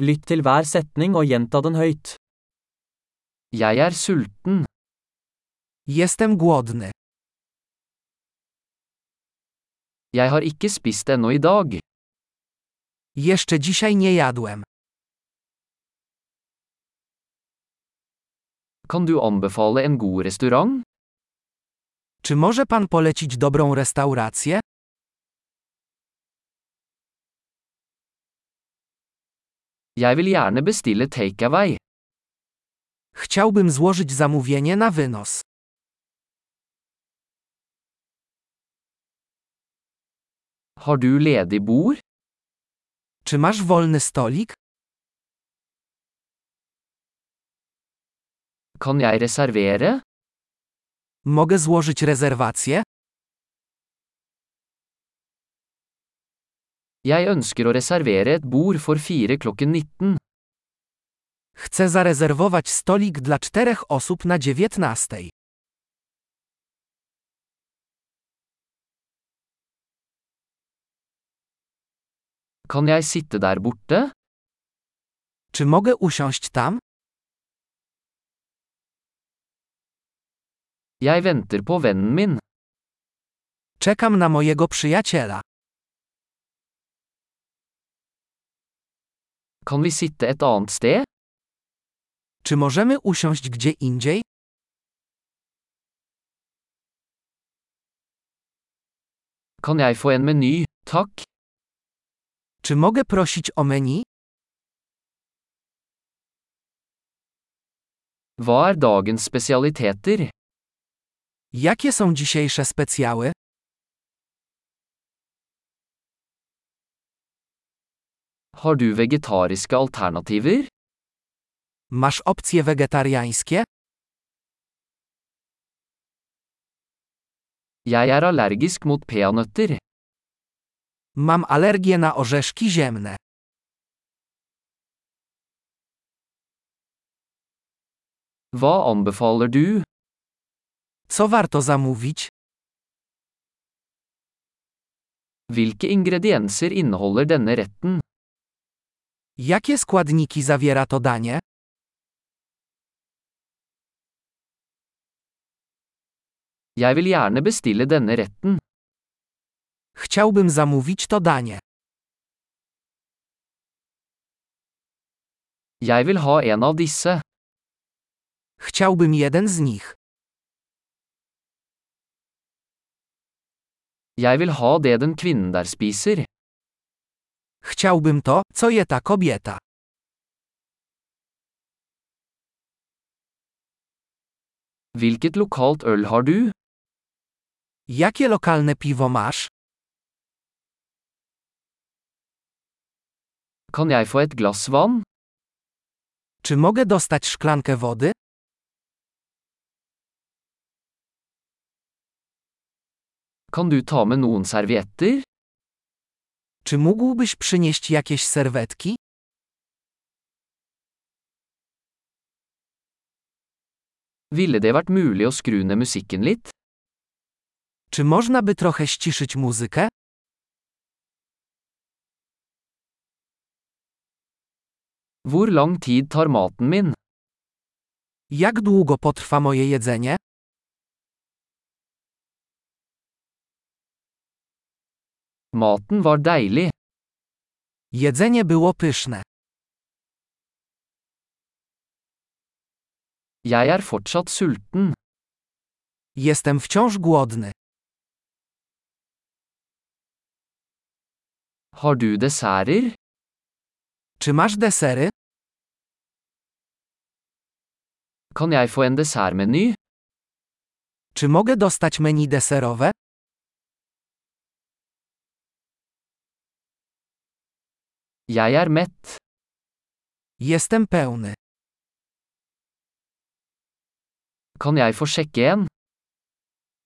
Lytt til hver setning og gjenta den høyt. Jeg er sulten. Jestem głodny. Jeg har ikke spist ennå i dag. Jeszcze dzisiaj nie jadłem. Kan du anbefale en god restaurant? Czy może pan polecić dobrą restaurację? Jeg vil gjerne bestille takeaway. Chciałbym złożyć zamówienie na wynos. Har du ledig bord? Czy masz wolny stolik? Kan jeg reservere? Mogę złożyć rezerwację? Jeg ønsker å reservere et bord for fire klokken 19. Chcę zarezerwować stolik dla czterech osób na 19. Kan jeg sitte der borte? Czy mogę usiąść tam? Jeg venter på vennen min. Czekam na mojego przyjaciela. Kan vi sitte et annet sted? Czy możemy usiąść gdzie indziej? Kan jeg få en meny, takk? Czy mogę prosić o menu? Hva er dagens spesialiteter? Jakie są dzisiejsze specjały? Har du vegetariske alternativer? Masz opcje wegetariańskie? Jeg er allergisk mot peanøtter. Mam alergię na orzeszki ziemne. Hva anbefaler du? Co warto zamówić? Hvilke ingredienser inneholder denne retten? Jakie składniki zawiera to danie? Jeg vil gjerne bestille denne retten. Chciałbym zamówić to danie. Jeg vil ha en av disse. Chciałbym jeden z nich. Jeg vil ha det den kvinnen der spiser. Chciałbym to, co je ta kobieta. Hvilket lokalt øl har du? Jakie lokalne piwo masz? Kan jeg få et glass vann? Czy mogę dostać szklankę wody? Kan du ta med noen servietter? Czy mógłbyś przynieść jakieś serwetki? Ville det vært mulig å skru ned musikken litt? Czy można by trochę ściszyć muzykę? Hvor lang tid tar maten min? Jak długo potrwa moje jedzenie? Maten var deilig. Jedzenie było pyszne. Jeg er fortsatt sulten. Jestem wciąż głodny. Har du desserter? Czy masz desery? Kan jeg få en dessertmeny? Czy mogę dostać menu deserowe? Jeg er mett. Jestem pełny. Kan jeg få sjekke en?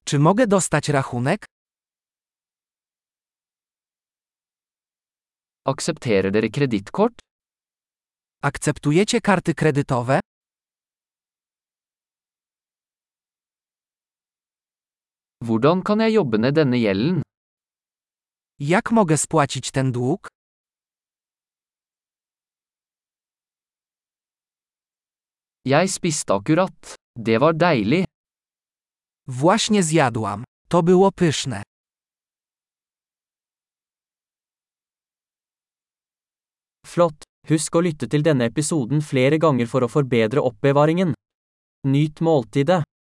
Czy mogę dostać rachunek? Aksepterer dere kredittkort? Akceptujecie karty kredytowe? Hvordan kan jeg jobbe ned denne gjelden? Jak mogę spłacić ten dług? Jeg spiste akkurat. Det var deilig. Właśnie zjadłam. To było pyszne. Flott. Husk å lytte til denne episoden flere ganger for å forbedre oppbevaringen. Nyt måltidet.